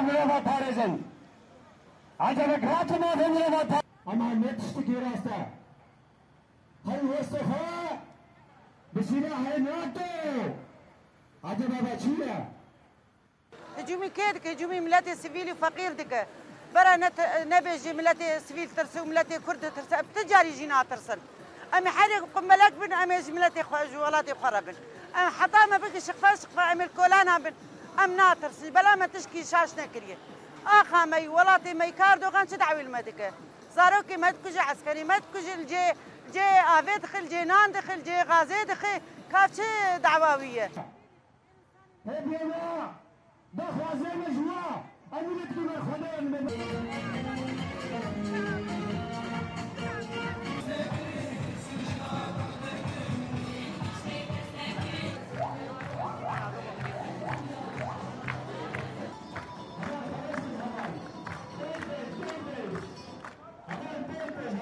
Mürava Pariz'in. Acaba gratı mı ve Mürava Ama next kirasta. Hay Mustafa. Bismillah hay NATO. Acaba bachira. هجومي كيدك هجومي ملاتي سيفيلي فقير دك برا نت نبيجي ملاتي سيفيل ترسو ملاتي كرد ترسو بتجاري جينا ترسل أمي حالي قملاك بن أمي ملاتي جوالاتي خربن أم حطامة بك شقفا شقفا أمي الكولانا بن أم ناترس بلا ما تشكي شاش نكريه آخا مي ولاتي مي كاردو غان تدعوي المدكة زاروكي ما تكوجي عسكري ما تكوجي الجي جي آفي دخل جي نان دخل جي غازي دخل كافشي دعواوية هبينا دخوازي مجموعة.